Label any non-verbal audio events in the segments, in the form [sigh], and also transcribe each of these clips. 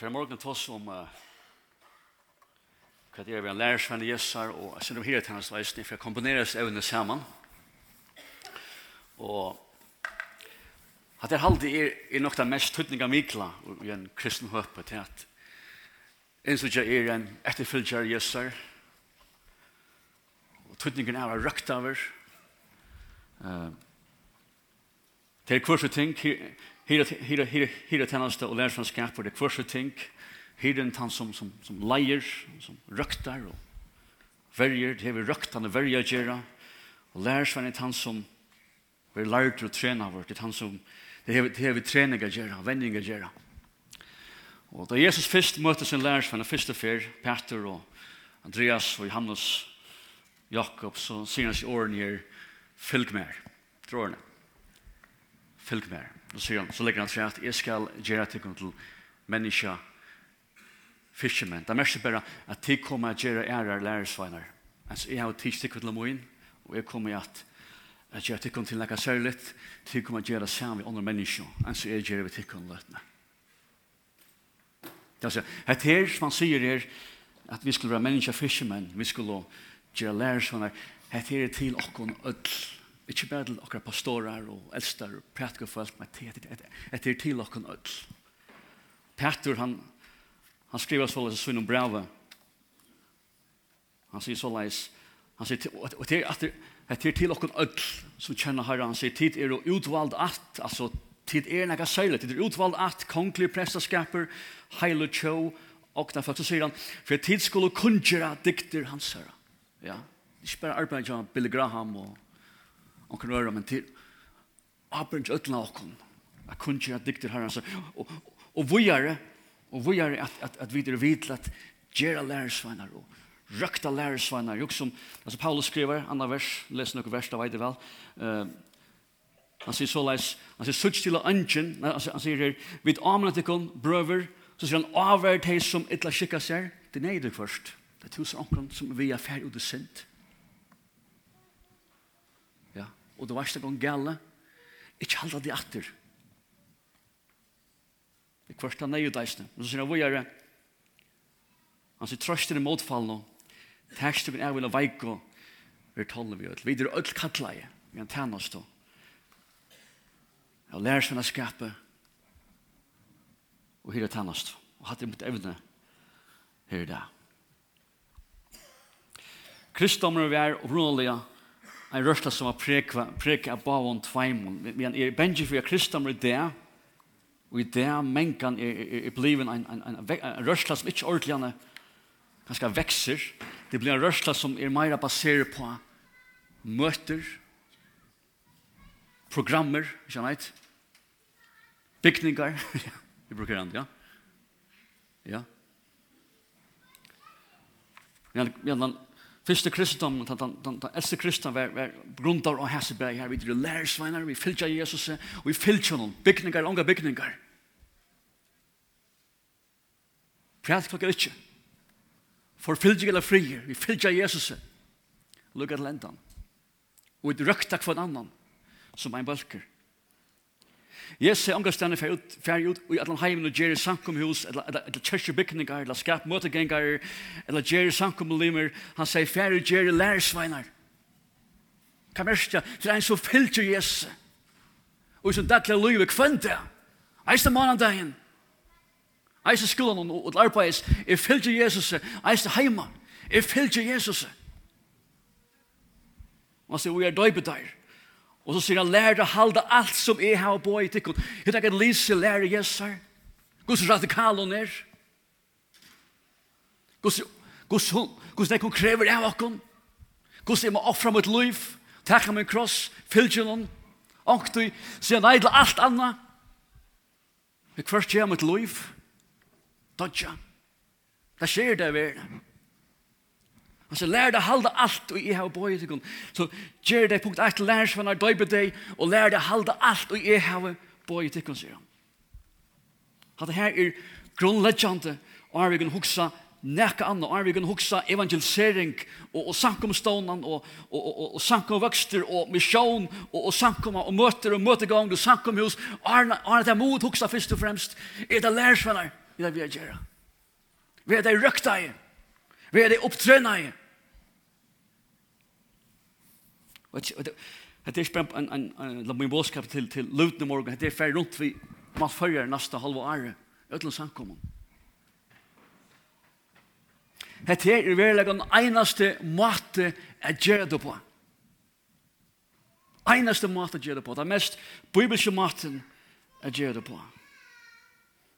hver morgen tås om uh, hva det er vi en lærersvenn i Jessar, og jeg synes om her til hans leisning, for jeg kombinerer oss evne sammen. Og at det halde er, er nok den mest tøtninga mikla i en kristen høpe til at en som er en etterfylgjer i Jessar, og tøtningen er røkt over. Uh, det er kurs ting, hyretjeneste og lærersvannskap for det kvarse ting, hyren tann som, som, som leier, som røktar og verger, det hever røktande verger gera og lærersvann er tann som vi lært og trener vårt, det tann han som det hever, det hever treninger gera, vendinga gera. Og da Jesus fyrst møtte sin lærersvann, første fyr, Peter og Andreas og Johannes, Jakob, så sier han her, fylg mer her fylg mer. Og sier han, så legger han til at jeg skal gjøre tilkom til menneska fiskemenn. Det mest er bare at de kommer at gjøre ærer lærersveinar. Altså, jeg har tids tilkom til moin, og jeg kommer at at gjøre tilkom til nekka særligt, de kommer at gjøre sammen med andre menneska, altså jeg gjøre vi tilkom løtene. Det er at her, som han sier her, at vi skulle være menneska fiskemenn, vi skulle gjøre lærersveinar, Hette er til okkon öll Ikke bare til okra pastorer og eldster og prætker folk, men etter til dere ødel. Petter, han, han skriver så leis sunnum brevet. Han sier så løs, han sier, og det er til dere ødel som kjenner herre, han sier, tid er utvald at, altså, tid er nega særlig, tid er utvald at, kongelig prestaskaper, heil og tjå, og derfor så sier han, for tid skulle kunngjøre dikter hans herre. Ja, ikke bare arbeid, Billy Graham og og kan røre, men til Abrinj ødla Jeg kunne ikke kjera dikter herren, og, og, og vujare, og vujare at, at, at vi er vidla at gjøre lærersveinar og røkta lærersveinar, jo som, altså Paulus skriver, andre vers, les noen vers, da vet jeg vel, uh, han sier så leis, han sier sutt til ønsken, han sier her, vid amlet brøver, så sier han avvært hei som etla skikka seg, det er nøydig først, det er tusen omkron som vi er ferdig og det sint, og det varst gong gale, ikkje halda det atter. Det kvarsta nei ut eisne. Og så sier han, hvor gjør det? Han sier, trøster i motfall nå. motfallene, terstukken er vil ha veiko, vi taler vi ut. Vi er öll kattleie, vi er tæn oss då. Jeg lærer seg å skape, og hyrer tæn oss då. Og hatt det mot evne, her i dag. Kristommerne vi er opprunnelige en rørsla som har prekva, prekva av bavon tveimon. Men er benji for kristam er det, og i det mengan er, er, er bliven en, en, en, en rørsla som ikke ordentlig henne ganske vekser. Det blir en rørsla som er meira baseret på møter, programmer, ikke vet, bygningar, [laughs] vi bruker den, ja. Ja. Men, men Fyrste kristendom, den, den, den den eldste kristendom var, var grundar og hæseberg her. Vi drar lærersveinar, vi fylgja Jesus, og vi fylgja noen bygningar, unga bygningar. Prat klokka ikke. For fylgja eller frier, vi fylgja Jesus. Lugga til endan. Og vi røkta kvann annan som ein bølker. Jesus er ångestene fer ut, ut i alle heimen og gjør sankumhus, eller kjørsjebygninger, eller skap møtegengar, eller gjør sankumlimer. Han sier, fer ut gjør lærersveinar. Hva mest det? Det er en som fylter Jesus. Og som daglig liv er kvendt det. Eiste morgendagen. Eiste skolen og arbeids. Jeg fylter Jesus. Eiste heima. Jeg fylter Jesus. Han sier, vi er døybedeier. Og så sier han, lær deg halda alt som jeg har på i tikkun. Jeg tenker, Lise, lær Jesar. Guds radikal hun er. Guds, Guds, Guds nek hun krever av okkun. Guds jeg må offra mitt liv. Takka min kross, fylgjen hun. Onktui, sier nei til alt anna. Jeg kvart gjør mitt liv. Dodja. Det skjer det i verden. Han sier, lær deg halda alt, og jeg har bøy til Så gjør deg punkt 1, lær seg når på deg, og lær deg halda alt, og jeg har bøy til sier han. At det her er grunnleggjante, og er vi kan huksa nekka anna, og er vi kan huksa evangelisering, og, og samkomstånan, og, og, og, og og samkomvøkster, og misjon, og, og sankum og møter, og møtegang, og samkomhus, og er det mot huksa først og fremst, er det lær seg lærsvenner, er det vi er gjerra. Vi er det røkta i, vi er det opptrøyna i, Det er ikke bare en, en, en, min bådskap til, til Lutne morgen, det er ferdig rundt vi man følger neste halve året, Øtlen samkommet. Det er virkelig den eneste måte jeg gjør det på. Eneste måte jeg gjør det på. Det er mest bibelske måten jeg gjør det på.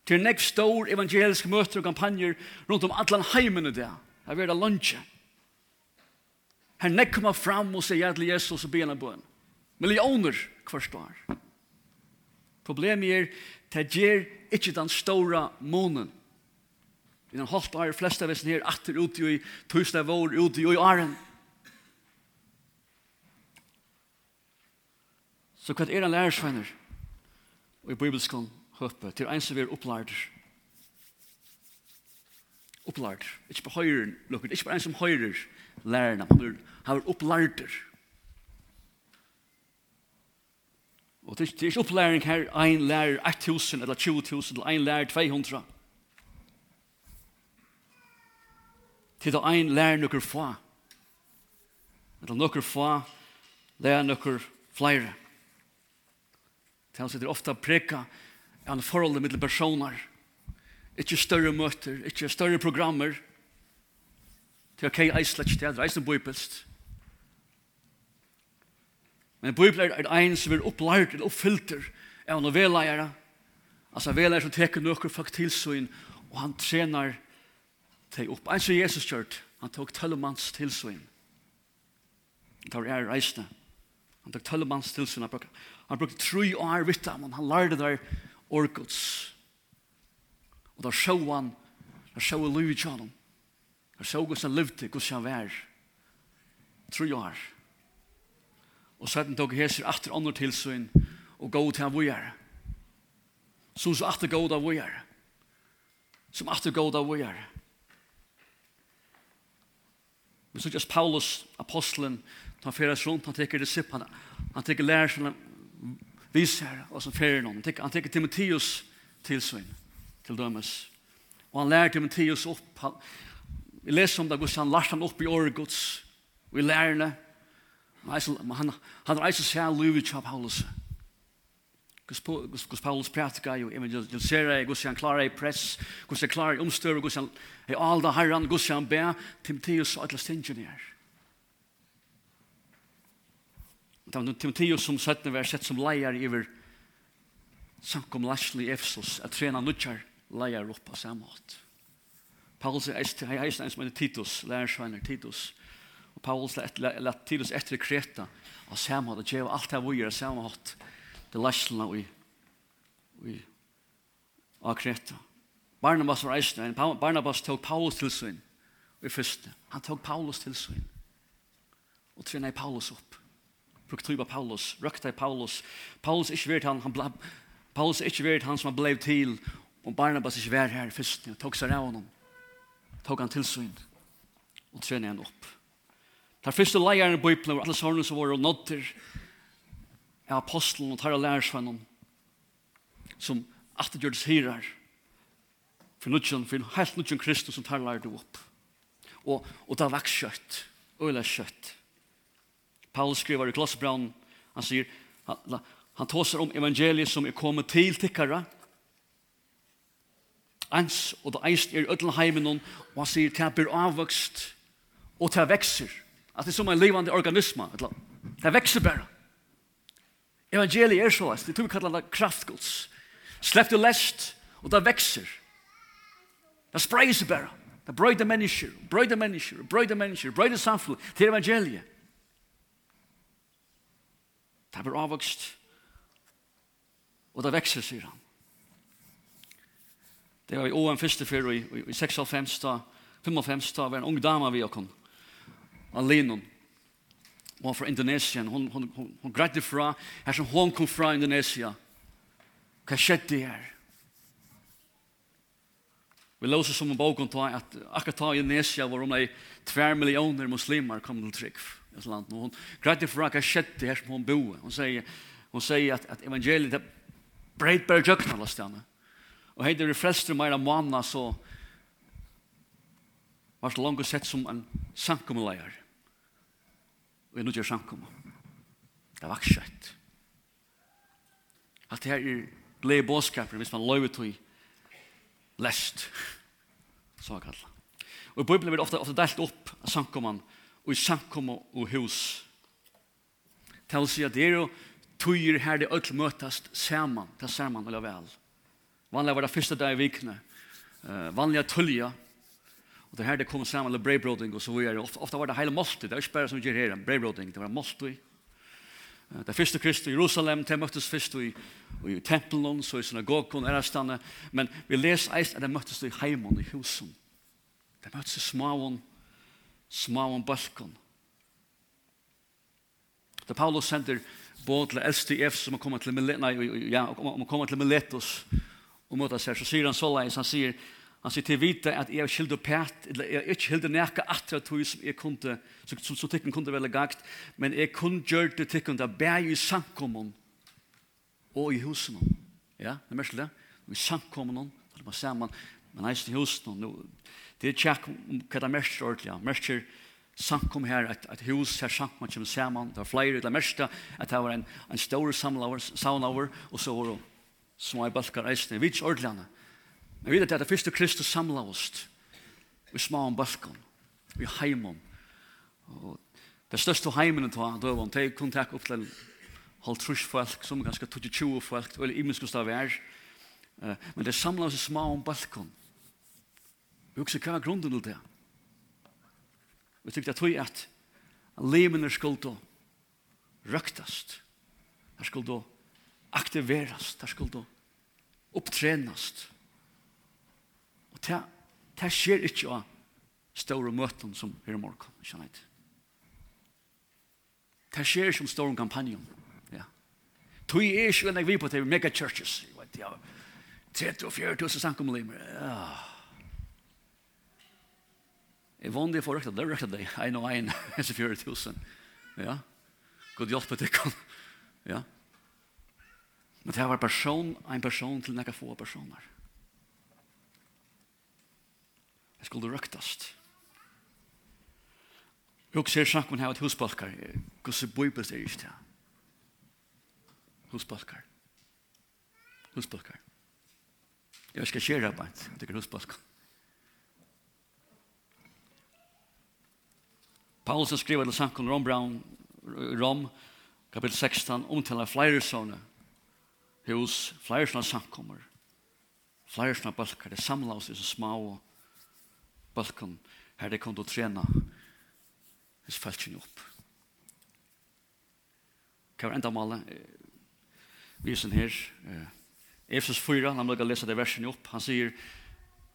Til nekst stor evangeliske møter og kampanjer rundt om alle heimene der. det. Er veldig lunsje. Her nekk kommer fram og sier til Jesus og bena bøn. Millioner kvarst år. Problemet er, det gjør ikke den store månen. Vi har holdt av fleste av oss her, atter ute i tusen av år, ute i åren. Så hva er en lærersvenner? Og i bibelskan høpe, til en som er opplært. Opplært. Ikke på høyre, lukker. Ikke på en som høyrer, lærerne. Han har opplærter. Og det er ikke opplæring her, en lærer 1.000 eller 20.000, eller en lærer 200. Til da en lærer noen få. Eller noen få lærer noen flere. Til han sitter ofte preka en forhold mellom personer. Ikke større møter, ikke større programmer, Det er ok, jeg slett ikke det, reisende bøybelst. Men bøybel er en som er opplært eller oppfylter av noen veleiere, altså veleiere som teker noen folk til sin, og han trener til opp. En som Jesus kjørt, han tok tøllemanns til sin. Det var er reisende. Han tok tøllemanns til sin, han brukte, han brukte tre år vitt av, men han lærte der orgods. Og da sjå han, da sjå Louis John, Han så hvordan han levde, hvordan han var. Tror jeg her. Og så hadde han tog heser atter andre tilsyn og gå til han vågjere. Som så atter gå til vågjere. Som atter gå til vågjere. Vi så just Paulus, apostelen, han fyrir rundt, han teker disipp, han han teker lærerne, viser og som fyrir noen. Han teker Timotheus tilsyn til dømes. Og han lærer Timotheus opp, Vi leser om det hvordan han lars han opp i året gods, Vi lærer det. Han, han reiser seg av livet av Paulus. Guds Paulus pratika jo evangelisera, Guds han klarer i press, Guds han klarer i omstør, Guds han er alda herran, Guds han ber, Timotheus og alle stingene her. Det var Timotheus som satt var sett som leier iver samkom Lashley Efsos, at trena nutjar leier opp på samme måte. Paulus er eisen en som heter Titus, lærersveiner Titus. Og Paulus lett Titus etter Kreta, og samme hatt, og djeva alt her vujer, samme hatt, det lærsene og i av Kreta. Barnabas var eisen, Barnabas tog Paulus til sin, og i første, han tog Paulus til sin, og trinna i Paulus opp. Brukt tryba Paulus, røkta i Paulus. Paulus er ikke vært han, han blab, Paulus er ikke vært han som han blev til, og Barnabas er ikke vært her i første, tog seg av honom tog han til sin og trener han opp. Den første leierne i Bibelen var alle sårene som var og nådder av apostelen og tar og lærersvennen som alltid gjør det sirer for nudgen, for helt nudgen Kristus som tar og lærer det opp. Og, og det er vaks kjøtt, øyla kjøtt. Paulus skriver i Klossbraun, han sier, han, han tåser om evangeliet som er kommet til tikkere, ans og det eist er ødelen heimen og han sier det blir avvokst og det vekser at det er som en levande organisme det vekser bare evangeliet er så det tror vi kallar det kraftgods slepp du lest og det vekser det spreier seg bare det brøyde mennesker brøyde mennesker brøyde mennesker brøyde samfunn til evangeliet. Det blir avvokst og det vekser sier han Det var i åen første fyr i, i, i 96 da, 55 da, var en ung dame vi kom. Alinon. Og hun fra Indonesien. Hon, hon, hon, hon greide fra, her som hon kom fra Indonesia. Hva skjedde her? Vi låser som en bok om at akkurat ta i Indonesia var om det tver millioner muslimer kom til trygg i et land. Og hun greide fra hva skjedde her som hon bo. Hon sier, hon sier at, at evangeliet er breit bare jøkken alle stedene. Og hei, det er frelster meira måna, så var det langt sett som en sankumleier. Og jeg nå gjør sankum. Det var ikke skjøtt. Alt det her er glede båskaper, hvis man løyver til lest, så jeg kallet. Og i Bibelen blir ofte, ofte delt opp av sankumman, og i sankum og hus. Det vil si at det er jo tøyer her det ødel møtast saman, det er saman, eller vel. Vanliga var det första dag i vikna. Uh, vanliga tulja. Och det här det kom samman med brevbroding och så vidare. Ofta, ofta var det hela måltid. Det var inte bara som gör här, brevbroding. Det var måltid. Uh, det första Kristus i Jerusalem, det möttes först i, i tempeln, så i synagogon, ärastanne. Men vi läser eist att det möttes i heimen i husen. Det möttes i småan, småan balkon. Det Paulus sender både til Elsti Efs som kommer til Miletus, ja, kommer til Miletus, og mot oss her, så sier han så leis, han sier, han sier til vite at jeg skilder pæt, eller jeg ikke skilder nekka atra tog som jeg kunne, som, som, som tikkun kunne velge gagt, men jeg kunne gjøre det tikkun da bæg i samkommun og i husen. Ja, det er mest det. I samkommun, det er sammen, men eisen i husen, nu, det er tjekk om hva det er mest ordentlig, mest er samkom her, at, at hus her samkom kommer saman, det er flere, det er mest at det var en, en stor samlaver, og så var det som er balkar eisne, vi er Men vi vet at det fyrste Kristus samla oss i små om balkan, i heimom. Og det største heimen ta, då var det kun takk opp til halv trus folk, som ganske 22 folk, eller imensk hos det. Men det samla oss i små om balkan. Vi husker hva er grunden til det. Vi tykte at vi at limene skulle da røktast. Det skulle da aktiverast. Det skulle da opptrenast. Og det, det skjer ikke av store møten som er i morgen, ikke sant? Det skjer som store kampanjen. Ja. Tui er ikke enn jeg vi på til mega churches, jeg vet, ja. 30 og 40 tusen sankomlimer, ja. Jeg vann det for røkta, det er røkta deg, en og en, [laughs] en og 4 tusen. Ja. God hjelp til deg, ja. Ja. Men det var person, en person til nekka få personer. Det skulle røktast. Jeg ser snakk om her at husbalkar, hvordan bøybels er ikke det. Husbalkar. Husbalkar. Jeg skal kjere arbeid, det er husbalkar. Paulus skriver til Sankon Rom Brown, Rom, kapitel 16, omtaler flere sånne hos flere sånne samkommer, flere sånne balkar, det samlet oss i så små bølken, her det kom til å trene hos følelsene opp. Hva var enda malet? Vi er sånn her, Efesus 4, han må lese det versen opp, han sier,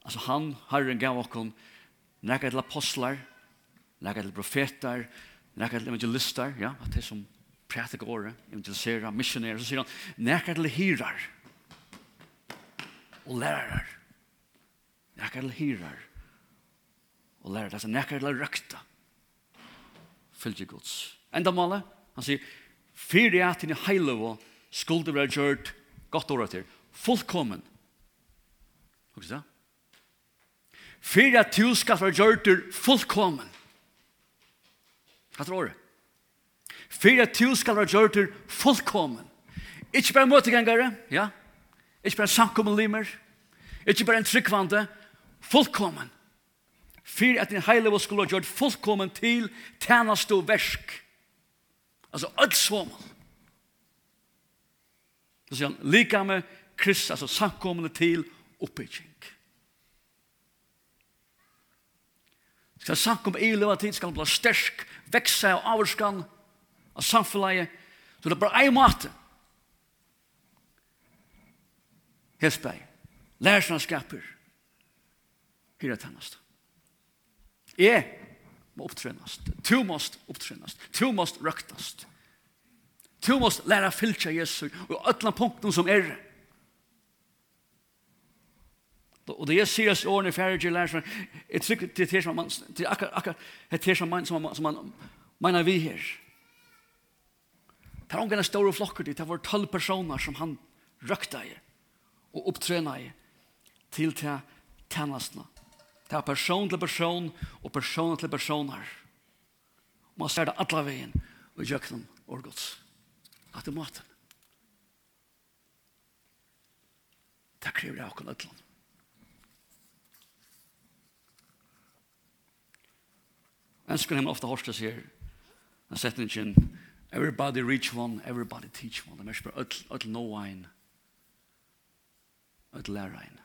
altså han, Herren gav oss nekket til apostlar, nekket til profetar, nekket til evangelister, ja, at det som prætik året, evangelisera, missionera, så sier han, nekar til hirar og lærarar. Nekar til hirar og lærarar. Altså nekar til røkta. Fylgje gods. Enda male, han sier, fyrir at hinn i heilov og skulde vera gjørt godt året til, fullkommen. Hva er det? Fyrir at du skal vera gjørt fullkommen. Hva er året? for at du skal være gjort til fullkommen. Ikke bare møtegangere, ja? Ikke bare samkommen limer, ikke bare en tryggvande, fullkommen. For at din heile heilige skulle ha gjort fullkommen til tjeneste og versk. Altså, alt sammen. Så sier han, lika med Kristus, altså samkommen til oppbygging. Skal samkommen i løpet tid skal han bli sterk, vekse av avskan, og av samfunnet, så det er bare en måte. Hesberg, lærsene skaper, hyrer tennast. Jeg må opptrennast, to måst opptrennast, to måst røktast. To måst læra fylkja Jesus, og ötlan punkten som er det. Og det jeg sier i årene i færre til lærere, jeg trykker til det som man, til akkurat, akkurat, det som man, som man, som man, mener vi her. Det var ungen en stor flokker dit. Det var tolv personer som han røkta i og opptrena i til til tjenestene. Det er person til person og person til personer. Man ser det alle veien og gjøkken og gods. At det måten. Det krever jeg akkurat et land. Ønsker henne ofte hørste sier, han den setningen Everybody reach one, everybody teach one. Det er spør, øtl, øtl no ein, øtl lærer ein.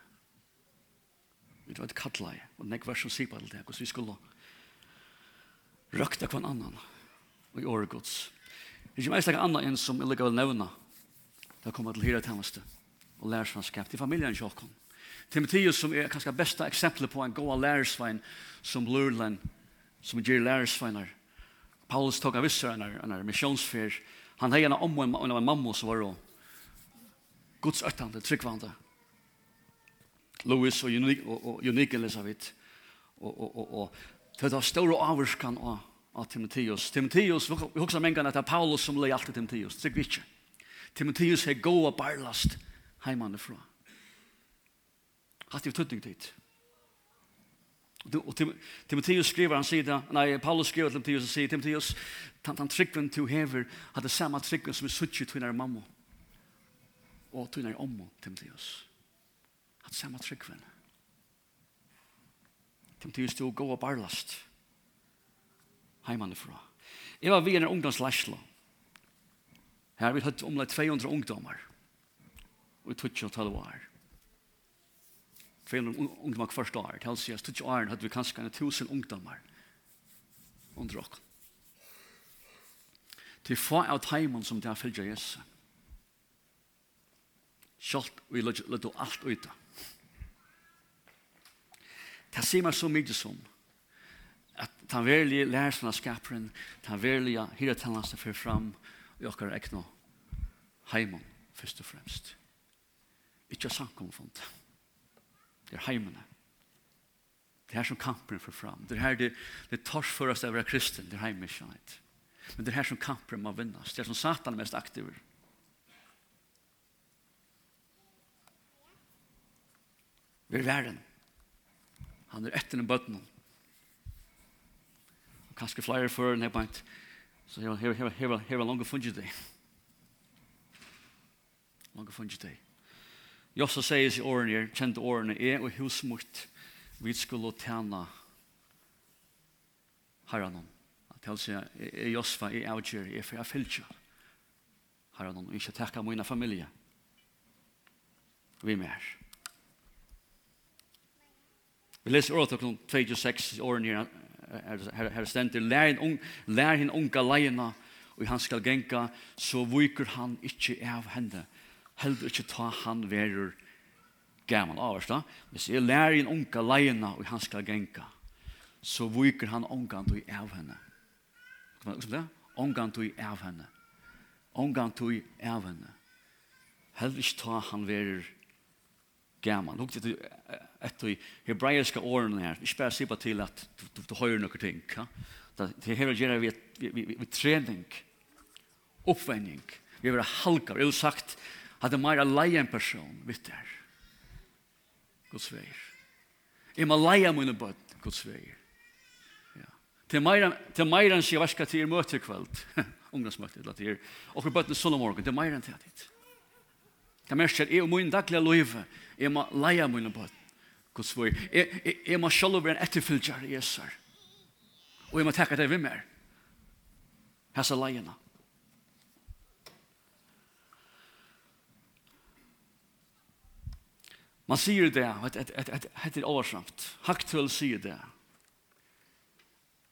Vi vet kattla i, og nek vers som sier på alt det, hvordan vi skulle røkta kvann annan, og i året gods. Det er ikke mest like annan enn som jeg lukker vel nevna, det er kommet til hyra tjeneste, og lærersvanskap til familien Jokon. Timotheus som er kanskje besta eksempel på en god lærersvein som lurlen, som gjør lærersveinar, Paulus tog av vissar en, en missionsfer. Han hei en om en en, en mamma som var Guds öttande, tryggvande. Louis og, Unik, og, og Unik Elisabeth. Og, og, og, og det var store avvurskan av, av Timotheus. Timotheus, vi husker mengan at det er Paulus som leie alt til Timotheus. Det er ikke. Timotheus er og barlast heimanifrån. Hatt i tøtning dit. Og Timotheus skriver, han sier, nei, Paulus skriver til Timotheus og sier, Timotheus, tant han tryggven til hever, hadde samme tryggven som vi suttje tvinnare mamma, og tvinnare omma, Timotheus. Hadde samme tryggven. Timotheus til å gå og barlast, heimane fra. Jeg var ved en ungdomslæsla. Her har vi hatt omlai 200 ungdomar, og i 20 og 12 år. 400 ungdomar kvart år. Det helst sier, stod åren hadde vi kanskje en tusen ungdomar under oss. Til få av teimen som det er fyllt av Jesu. Kjalt vi lødde alt ut Det sier meg så mye som at den verlige lærelsen av skaperen, den verlige hyretellansen fyrir fram i okkar ekna heimann, først og fremst. Ikke samkomfond. Ikke Det er heimene. Det er her som kampen får fram. Det er her det, det tors for oss å være kristen. Det er heimekjenhet. Men det er her som kampen må vinnas. Det er som satan er mest aktiv. Vi er verden. Han er etter den bøtten. Og kanskje flere før enn jeg bare Så jeg har langt funnet det. Langt funnet det. Jossa sier i årene her, kjente årene, er og husmukt, vi skulle tjene herren. At jeg sier, er Josfa, er avgjør, er for jeg fyllt fylker herren, og ikke takka mine familie. Vi er med her. Vi leser året til 26 årene her, her, her stender, lær, un, lær henne unga leiene, og han skal genka, så viker han ikke av henne heldur ikkje ta han verur gaman da. Hvis jeg lærer en unga leina og han skal genka, så viker han ungan tog av henne. Kan man det? Ungan tog av henne. Ungan tog av henne. Heldur ikkje ta han verur gaman. til et av hebraiska årene her. Ikke bare sipa til at du, du, høyre noen ting. Ja? Det er hever gjerra vi, vi, vi, vi trening, oppvenning. Vi har ha halkar. Jeg har sagt, hadde mer å leie en person, vet du. her. Guds veier. Jeg må leie mine bøtt, Guds veier. Ja. Til mer enn jeg varsker til møte kveld, [laughs] ungdomsmøte, eller til og for bøttene sånn om morgenen, til mer enn til ditt. Det mest er, jeg og min daglige løyve, jeg må leie mine bøtt, Guds veier. Jeg, jeg, jeg må selv være en etterfylgjere, Jesus. Og jeg må takke deg ved mer. Hessa leiene. Man sier det, at det er oversamt. Haktuell sier det.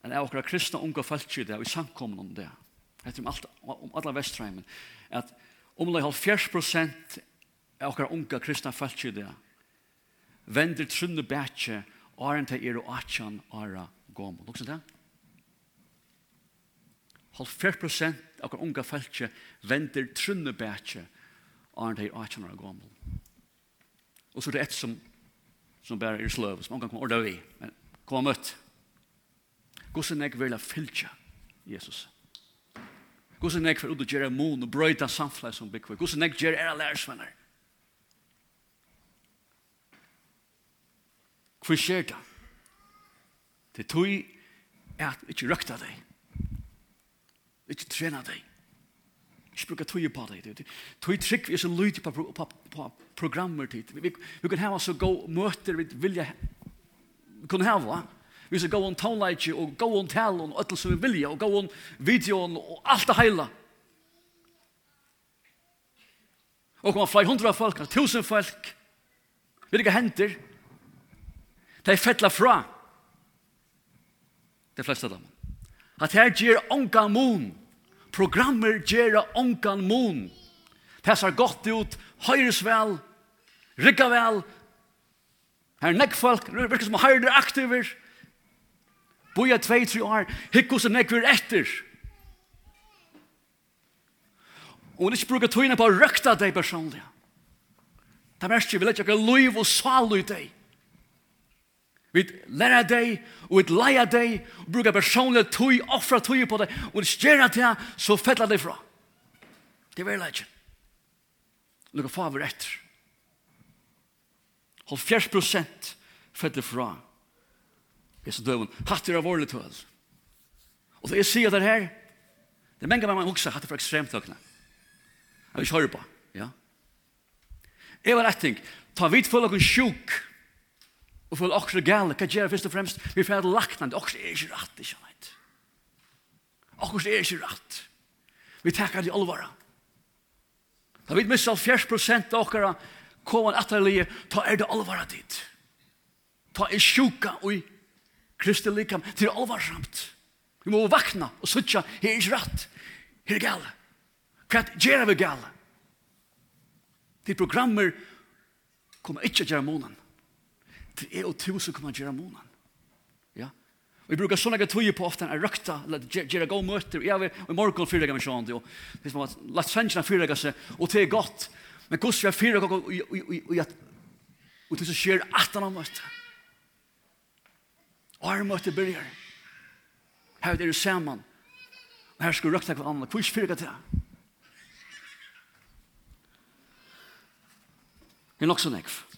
En av okra kristna unga falskir det, og i samkommen om det. Heter om, alt, om alla Vestheimen. At omlag 70% av okra unga kristna falskir det vender trunne bætje åren til er og atjan ara gommon. Lukse det? 70% av okra unga falskir vender trunne bætje åren til er og atjan åra gommon. Og så er det et som, som bare er sløv, som omgang kommer ordre vi. Men kom og møtt. Hvordan jeg vil ha fylltja Jesus. Hvordan jeg vil gjøre mon og brøyta samfunnet som bygger. Hvordan jeg gjør er lærersvenner. Hvor skjer det? Det tog er at ikke røkta deg. Ikke trena deg ikke bruker tog på det. Tog trygg vi er så lydig på, på, på programmer. Vi, vi kan ha så gå møter vi vilja kunne hava. Vi skal gå om tonelage og gå om talen og alt som vi vilja og gå om videoen og alt det heila. Og kommer flere hundra folk, tusen folk. Vi vet ikke henter. De fettla fra. De fleste av dem. At her gjør onka mun programmer gjøre onkan mon. Det ser godt ut, høyres vel, rikka vel. Her nekk folk, virker som høyre aktiver. Boja 2-3 år, hikk hos nekk vir etter. Og hun ikke bruker tøyene på å røkta deg personlig. Det er mest ikke, vi lett ikke liv og sal i deg. Vi lærer deg, og vi leier deg, og bruker personlig tøy, offra tøy på deg, og det skjer at jeg, så fettler deg fra. Det er veldig leit. Lukka faver etter. Hold fjers prosent fettler fra. Jeg så døven, hatter av vårlig tøy. Og det jeg sier det her, det er mange ganger man hukser for ekstremt tøkene. Jeg vil ikke høre på, ja. Jeg var retting, ta vidt følge og sjuk, ja Og føler okkur gale, hva gjør først og fremst? Vi får lagt laknande, okkur er ikke rett, ikke sant? Okkur er ikke rett. Vi takker det alvara. Da vi missar 40 prosent av okkara kovan atterlige, ta er det alvara dit. Ta er sjuka og i Kristi likam, det er alvarsamt. Vi må vakna og sutja, her er ikke rett, her er gale. Hva gjør vi gale? De programmer kommer ikke å gjøre månen til jeg og tusen kommer gjøre månen. Ja? Og jeg bruker sånne tøye på ofte, jeg røkta, eller gjøre gode møter, og jeg vil, og i morgen fyrlegger meg sånn, og hvis man har lagt svensjene fyrlegger seg, og det er godt, men hvordan vi har fyrlegger og i at, og til så skjer at han har møtt. Og her møter begynner. Her er det sammen. Og her skal røkta hver annen, hvordan fyrlegger det? Det er nok så nekv.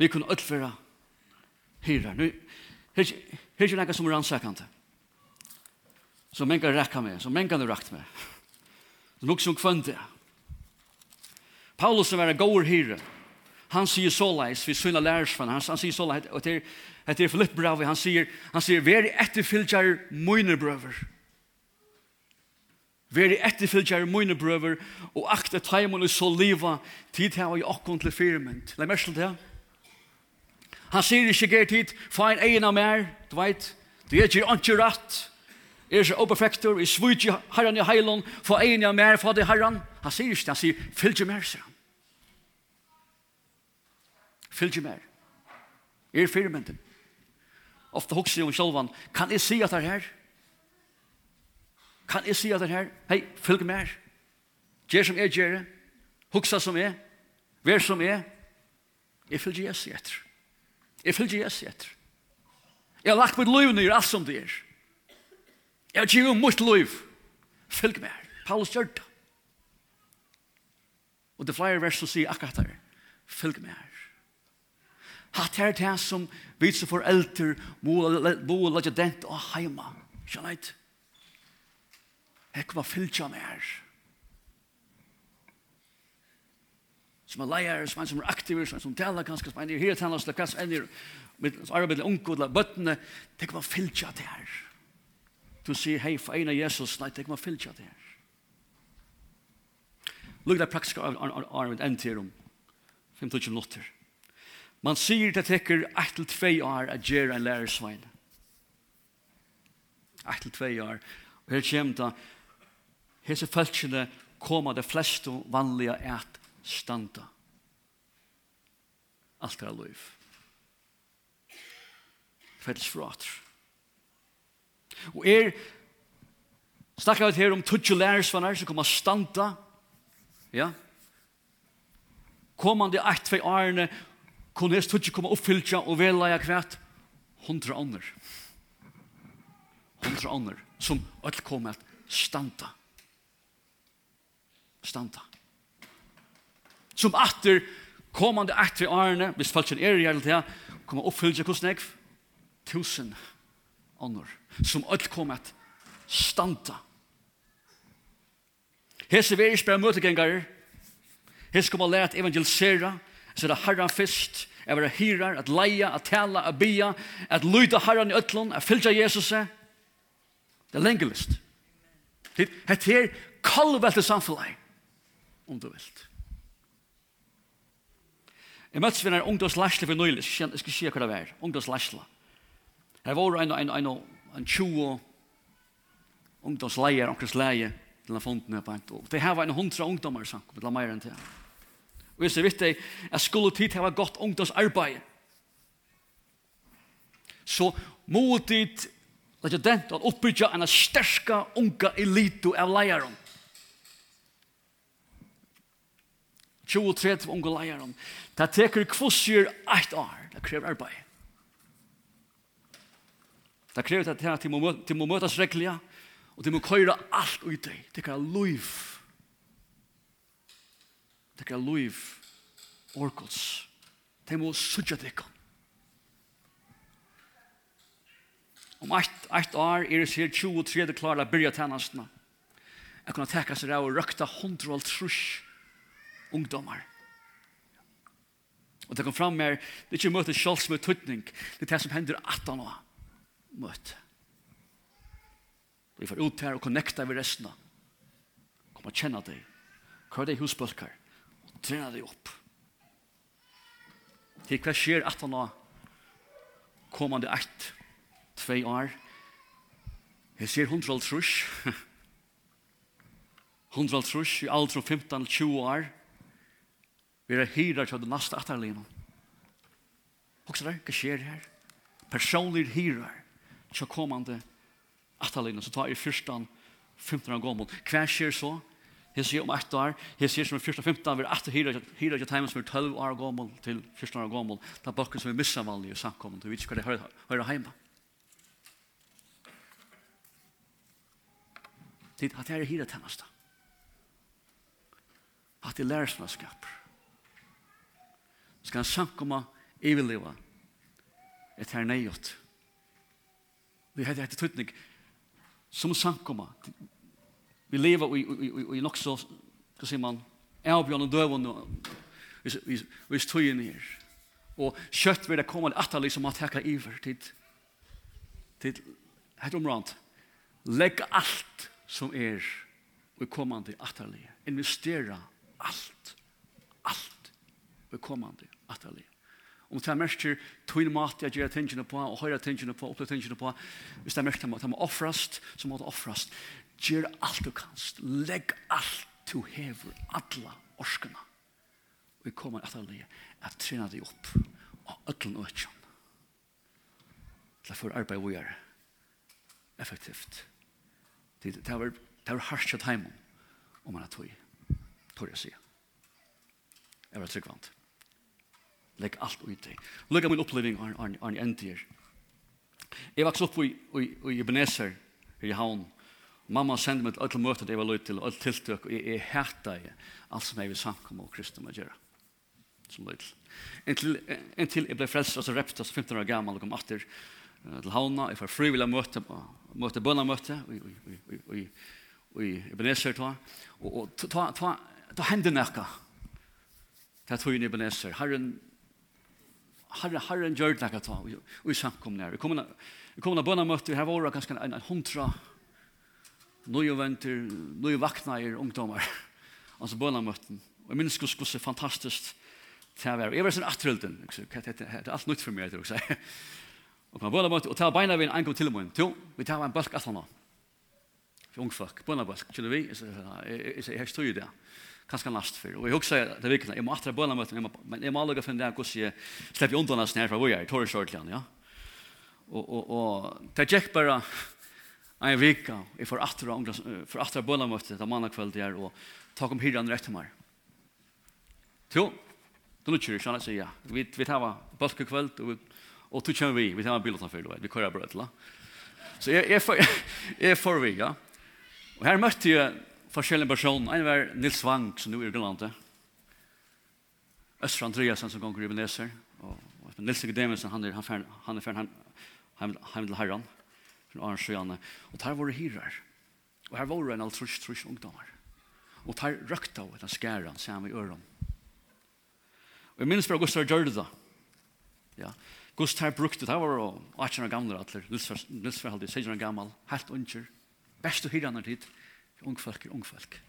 Vi kunne utføre hyrer. Nu, her, er ikke noe som er ansakende. Som man kan rekke med, som man kan rekke med. Som nok som kvønte. Paulus som er en god hyrer. Han sier så leis, vi syna lærersvann, han, han sier så leis, og det er Filipp Bravi, han sier, han sier, veri etterfylgjar mine brøver. Veri etterfylgjar mine brøver, og akte teimen og så liva, tid her og i okkon til firmynd. Læg mersk til det, ja? Han sier ikke gert hit, fein egin av mer, du veit, du er ikke ikke rett, er ikke oberfektor, er svujtje herran i heilon, få egin av mer, få det herran. Han sier ikke, han sier, fylgje mer, sier han. Fylgje mer. Er firmenten. Ofte hokser jeg om sjolvan, kan jeg si at det er her? Kan jeg si at det her? Hei, fylg mer. Gjer som jeg gjer, hoksa som jeg, vær som jeg, jeg fylgje Jesus etter. Jeg fylgjer Jesus etter. Jeg har lagt mitt liv nere alt som det er. Jeg har givet mitt liv. Fylg meg her. Paulus gjør det. Og det flere vers som sier akkurat her. Fylg meg her. Hatt her til han som viser for eldre, bo og legge dent og heima. Skjønner jeg ikke? Jeg kommer fylgja meg her. som er leier, som er som er aktiver, som er som taler kanskje, som er nere, her taler, som er kanskje, enn med arbeid, unge, eller bøttene, tenk man fylltja til her. Du sier, hei, for en av Jesus, nei, tenk man fylltja til her. Lugg det praktiske arbeid enn til om 15 minutter. Man sier det tekker 1-2 år at gjør en lærersvein. 1-2 år. Og her kommer det, hese følgene kommer de fleste vanlige at standa. Alt er lov. Fælles frat. Og er snakker vi her om tutsi lærersvannar som kommer standa ja? Komande 8-2 årene kunne hest tutsi komme oppfylltja og vela jeg kvært hundra ånder hundra ånder som alt kommer standa. Standa som atter kommande etter årene, hvis folk er i hele tida, kommer oppfyllelse hos nekv, tusen ånder, som alt kommer at standa. Hese vi er ikke bare møtegengare, hese kommer lære at evangelisera, så det er det herren fyrst, at være hyrar, at leia, at tala, at bia, at lyda herren i øtlån, at fylja Jesus. Det er lenge list. Hette her kalvelte samfunnet, om du vilt. Jeg møttes ved en ungdomslæsle for nøylig, jeg skal si hva det var, ungdomslæsle. Her var en, en, en, en 20 ungdomsleier, ungdomsleier, til den fonden her på en tog. Det her var en hundra ungdommer, sann, det var mer enn til. Og jeg ser vitt deg, jeg skulle tid til å ha gått ungdomsarbeid. Så mot dit, lagt jeg den, å oppbygge en sterska unga elito av leieren. 20-30 unge leieren. Det teker kvossier eit år. Det krever arbeid. Det krever at de må, de må møtes reglige, og de må køyre alt ut i. Det krever liv. Det krever liv. Orkots. De må sutja dekka. Om eit, eit år er det sier 20-30 klar å byrja tennastene. Jeg kunne teka seg av å røkta 100 trusk ungdomar. Og det kom fram mer, det er ikke møte sjals med tøtning, det er det som hender at han har møte. Vi får ut her og connecta ved resten av. Kom og kjenne deg. Hva er det husbølker? Og trene deg opp. Til hva skjer at han har kommande ett, tvei år. Jeg ser hundra alt trus. Hundra trus i alder 15-20 år. Vi er hyrer til det neste etterlignet. Også der, hva skjer her? Personlig hyrer til kommende etterlignet. Så tar jeg fyrstan 15 år gammel. Hva skjer så? Jeg sier om ett år, jeg sier som er 14-15, år. vi er etter hyrer til timen som er 12 år gammel til 14 år gammel. Det er bakken som er missavanlig i samkommet, vi vet ikke hva det hører hjemme. Det er at jeg er hyrer tjeneste. At det lærer som er skaper skal samkomma iveleva et her neiot. Vi heter etter tøytning som samkomma. Vi lever i, i, i, i nok så, hva sier man, avbjørn og døvun og i støyen her. Og kjøtt vil det komme at det liksom man tekker iver til til et omrand. Legg alt som er og kommande atterlige. Investera alt. Alt og kommande atterlig. Om det er mest til tog mat jeg gjør tingene på, og høyre tingene på, oppleve tingene på, hvis det er mest til at man offrast, så må det offrast. Gjør alt du kanst. Legg alt du hever, alle orskene. Og vi kommer atterlig at trena deg opp og ødlen og øtjen. Til for arbeid vi gjør effektivt. Det er hardt kjøtt heimen om man har tog, tog jeg sier. Jeg var tryggvant. Legg alt ut i. Lugga min oppleving av en endier. Jeg vaks opp i, i, i Ebenezer i havn. Mamma sendte meg til alle møter det jeg var løy til, alle tiltøk, og jeg, jeg hætta i alt som jeg vil samkomme og kristne å gjøre. Som løy til. Inntil, inntil jeg ble frelst, altså rept, altså 15 år gammel, og kom atter uh, til havna. Jeg var frivillig møte, møte bønnermøte i, i Ebenezer. Ta. Og, og ta, ta, ta, ta hendene nekka. Ta tog inn i Ebenezer. Herren har Herren gjør det ikke ta, og i kom ner Vi kom til bønnemøte, her var det ganske en, en hundra nya venter, nye vakneier, ungdommer. [laughs] Altså bønnemøten. Og och minns skulle det fantastisk til å være. Jeg var sånn atrølten, det det allt nytt för mig tror jeg. och man til bønnemøte, og ta beina vi en gång till min. Jo, vi tar en bølg etter nå. For ung folk, bønnemøte, kjenner vi? Jeg sier, står ju där kanskje last for. Og jeg husker det er vikene, jeg må atre bøna møte, men jeg må alle finne det hvordan jeg slipper undan oss nærfra hvor jeg er, tårer kjørtligene, ja. Og, og, og det gikk bare en vika, jeg får atre, for atre bøna møte, det mandag kveld der, og ta om hyrjan rett til meg. Jo, det lukker ikke, han sier, ja. Vi, vi tar bølke kveld, og, og tog kjønner vi, vi tar bil utenfor, vi kører brød til, Så jeg, jeg, jeg, jeg, får vi, ja. Og her møtte jeg, forskjellige personer. En var Nils Vang, som nå er i Irlandet. Østra Andreasen, som gonger i Beneser. Og, og Nils Egedemensen, han er, han fern, han er fern, han, heim, heim til herran, fra Arne Sjøane. Og der var det hyrer. Og her var det en alt trus, trus ungdommer. Og der røkta av etter skæren, sammen i øren. Og jeg minnes fra Gustav gjør det da. Ja. Gustav brukte, det var 18 år gamle, Nils var alltid 16 år gammel, helt unger. Best å hyre han er tid ungfolk er ungfolk.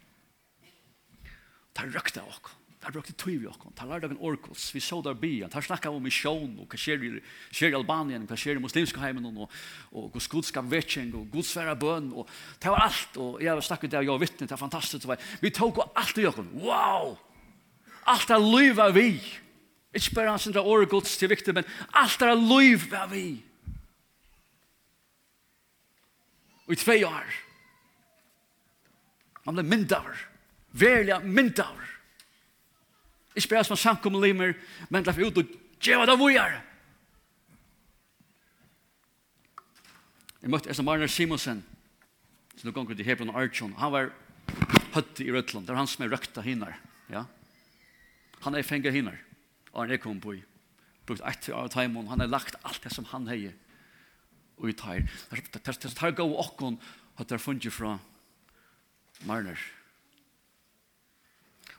Det er røkta av okkur. Det er tøy vi oss. Det er av en orkos. Vi så der bia. Det snakka om misjon og hva skjer i, skjer i Albanien, hva skjer i muslimske heimen og, og hva skudskap vetjeng og gudsfæra bøn. Og, det var alt. Og jeg har snakket der, jeg var vittne, det er fantastisk. Var, vi tok alt i oss. Wow! Alt er liv av vi. Ikke bare hans indre orkos til viktig, men alt er liv av vi. Og i tvei år Man ble myndaver. Verlig myndaver. Ikke bare som samkommer limer, men la for ut og djeva det er. Jeg møtte Esa Marner Simonsen, som nå ganger til Hebron og Archon. Han var høtt i Rødland, det var han som er røkta hinner. Ja? Han er fengt hinner, og han er kommet på i. Brukt ett av taimon, han har lagt alt det som han heier. Og i tar. Det er tar gå okkon, at det er funnet fra Marner.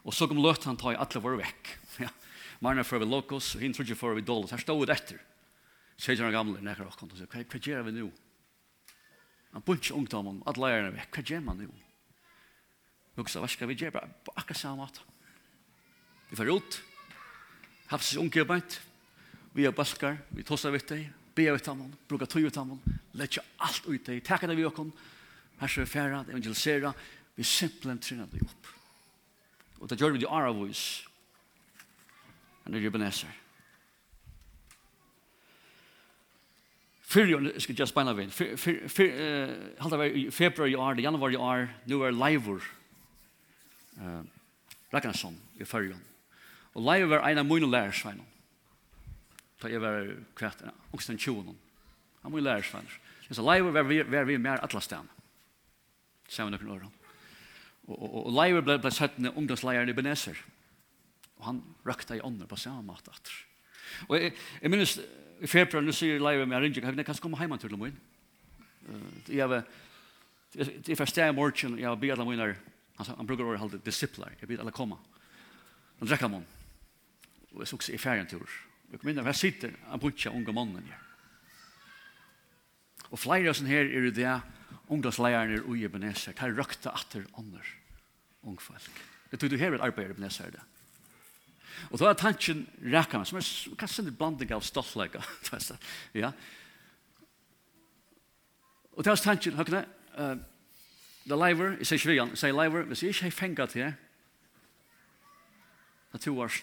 Og så kom løt han ta i atle våre vekk. [laughs] Ja. Marner for vi lokos, og hinn trodde for vi dolos. Her stod det etter. Sier han gamle, nekker og kom og sier, hva gjør vi nå? Han bunch ungdommen, at lærerne vekk, hva gjør man nå? Nuksa, hva skal vi gjøre? Akkurat samme måte. Vi får ut. Hapsis unge arbeid. Vi er baskar, vi tosser vitt deg, be av utamon, bruka tog utamon, letja alt ut deg, takk det vi okon, her skal vi færa, evangelisera, Vi simpelthen trinna det opp. Og det gjør vi det ara vois. Han er ribeneser. Fyrir, jeg skal just beina vein, halda vei i februar i år, januar i år, nu er leivur uh, Ragnarsson i fyrir. Og leivur er ein av mine lærersveinon. Da jeg var kvært, ungsten 20 Han må jo. Så leivur var vi mer atlastan. Sammen okken åren. Og, og, og Leiver ble, ble ned ungdomsleieren i Beneser. Og han røkta i ånden på samme mat. Og jeg, jeg minnes, i februar, nå sier Leiver med Arindjik, jeg kan komme hjemme til dem inn. Jeg var, jeg var steg i morgen, jeg var bygd dem han, han bruker året halde disipler, jeg bygd alle komme. Han drekker dem, og jeg såg i ferien tur. oss. Jeg kom inn her, sitter en bunch av unge mannen her. Og flere av sånne her er det ungdomsleierne i Ebenezer, der røkta atter ånder ungfolk. Det tog du her et arbeid i Ebenezer det. Og da er tanken rekka meg, som er kanskje en blanding av stoltleika. [laughs] ja. Og det er tanken, høkne, uh, det leiver, jeg sier ikke vigan, jeg sier leiver, hvis jeg ikke har fengat til, da to år,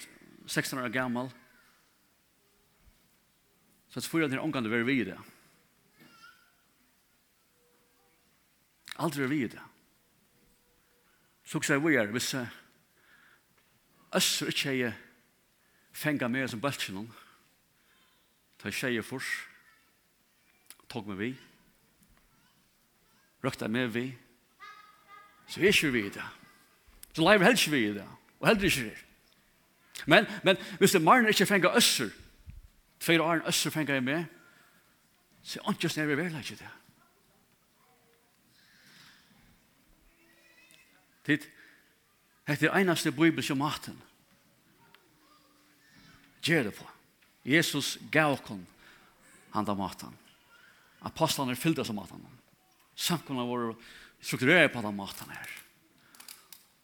16 år gammal, så er det fyrir at jeg omgang til å være videre, Aldri vi det. Så sier vi er, hvis Øsser ikke jeg fenga med som bøltsjen ta tjeje fors, tog med vi, røkta med vi, så er ikke vi det. Så lever helst vi det, og heller ikke det. Men, men hvis det marne ikke fenga øsser, tveir åren øsser fenga jeg med, så er ikke snarere ikke det. Tid, hette er einaste bibel som maten. Gjer det på. Jesus gav okkon handa matan. Apostlarna er fyllda som maten. Samkomna var strukturerar på den maten her.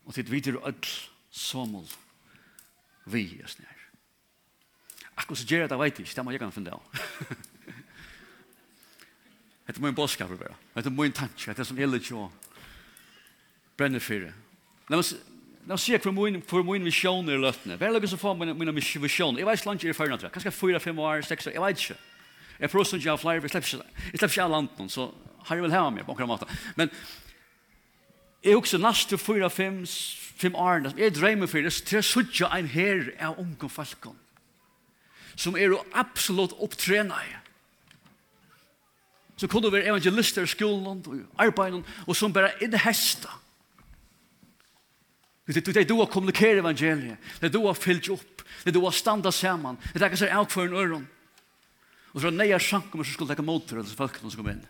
Og tid videre öll somol vi just nær. Akkurat så gjer det, jeg vet ikke. Det må jeg kan finne av. [laughs] Hette må en bådskap være. Hette må en tanke. Hette som jeg litt jo brenner for det. La oss Nå sier jeg for min, for min visjon i løttene. Hva er det som får min, min visjon? Jeg vet ikke langt i det førre, kanskje 4-5 år, seks år, jeg vet ikke. Jeg prøver sånn at jeg har flere, jeg slipper ikke alle landen, så har jeg vel hjemme på akkurat måten. Men jeg er også næst til fyra, fem, fem år, jeg drømmer for det, til jeg sier en her av unge folkene, som er jo absolutt opptrenet så kunne det være evangelister i skolen og arbeiden, og som bare innhesta. Det det du att kommunicera evangeliet. Det du att fylla upp. Det du att stanna samman. Det där kan sig out för en öron. Och så när jag sjank om så skulle jag mot det så folk som kommer in.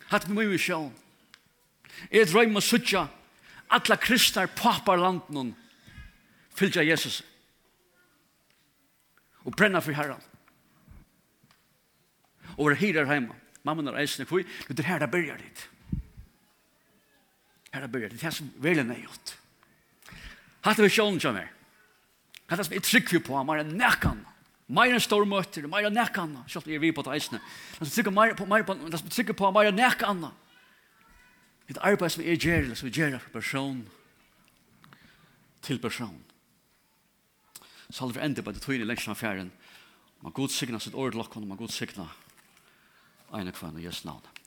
Hatt mig ju sjön. Jag drömmer sucha alla kristar papar landen fylja Jesus. Og brenna for herran. Og være hirar heima. Mamma når eisen er kvi, det er her det byrjar dit. Her er byrja, det er som veldig nøyot. Hatt er sjålen som er. Hatt er som er trygg på, mer enn nekkan. Mer enn stor møter, mer enn nekkan. Sjålt er vi på det eisene. Det som er trygg på, mer enn nekkan. Det er arbeid som er gjerrig, som er gjerrig fra person til person. Så halver enda på det tøyne lengst av fjæren. Man god signa sitt året man god signa ene kvann og jes navnet.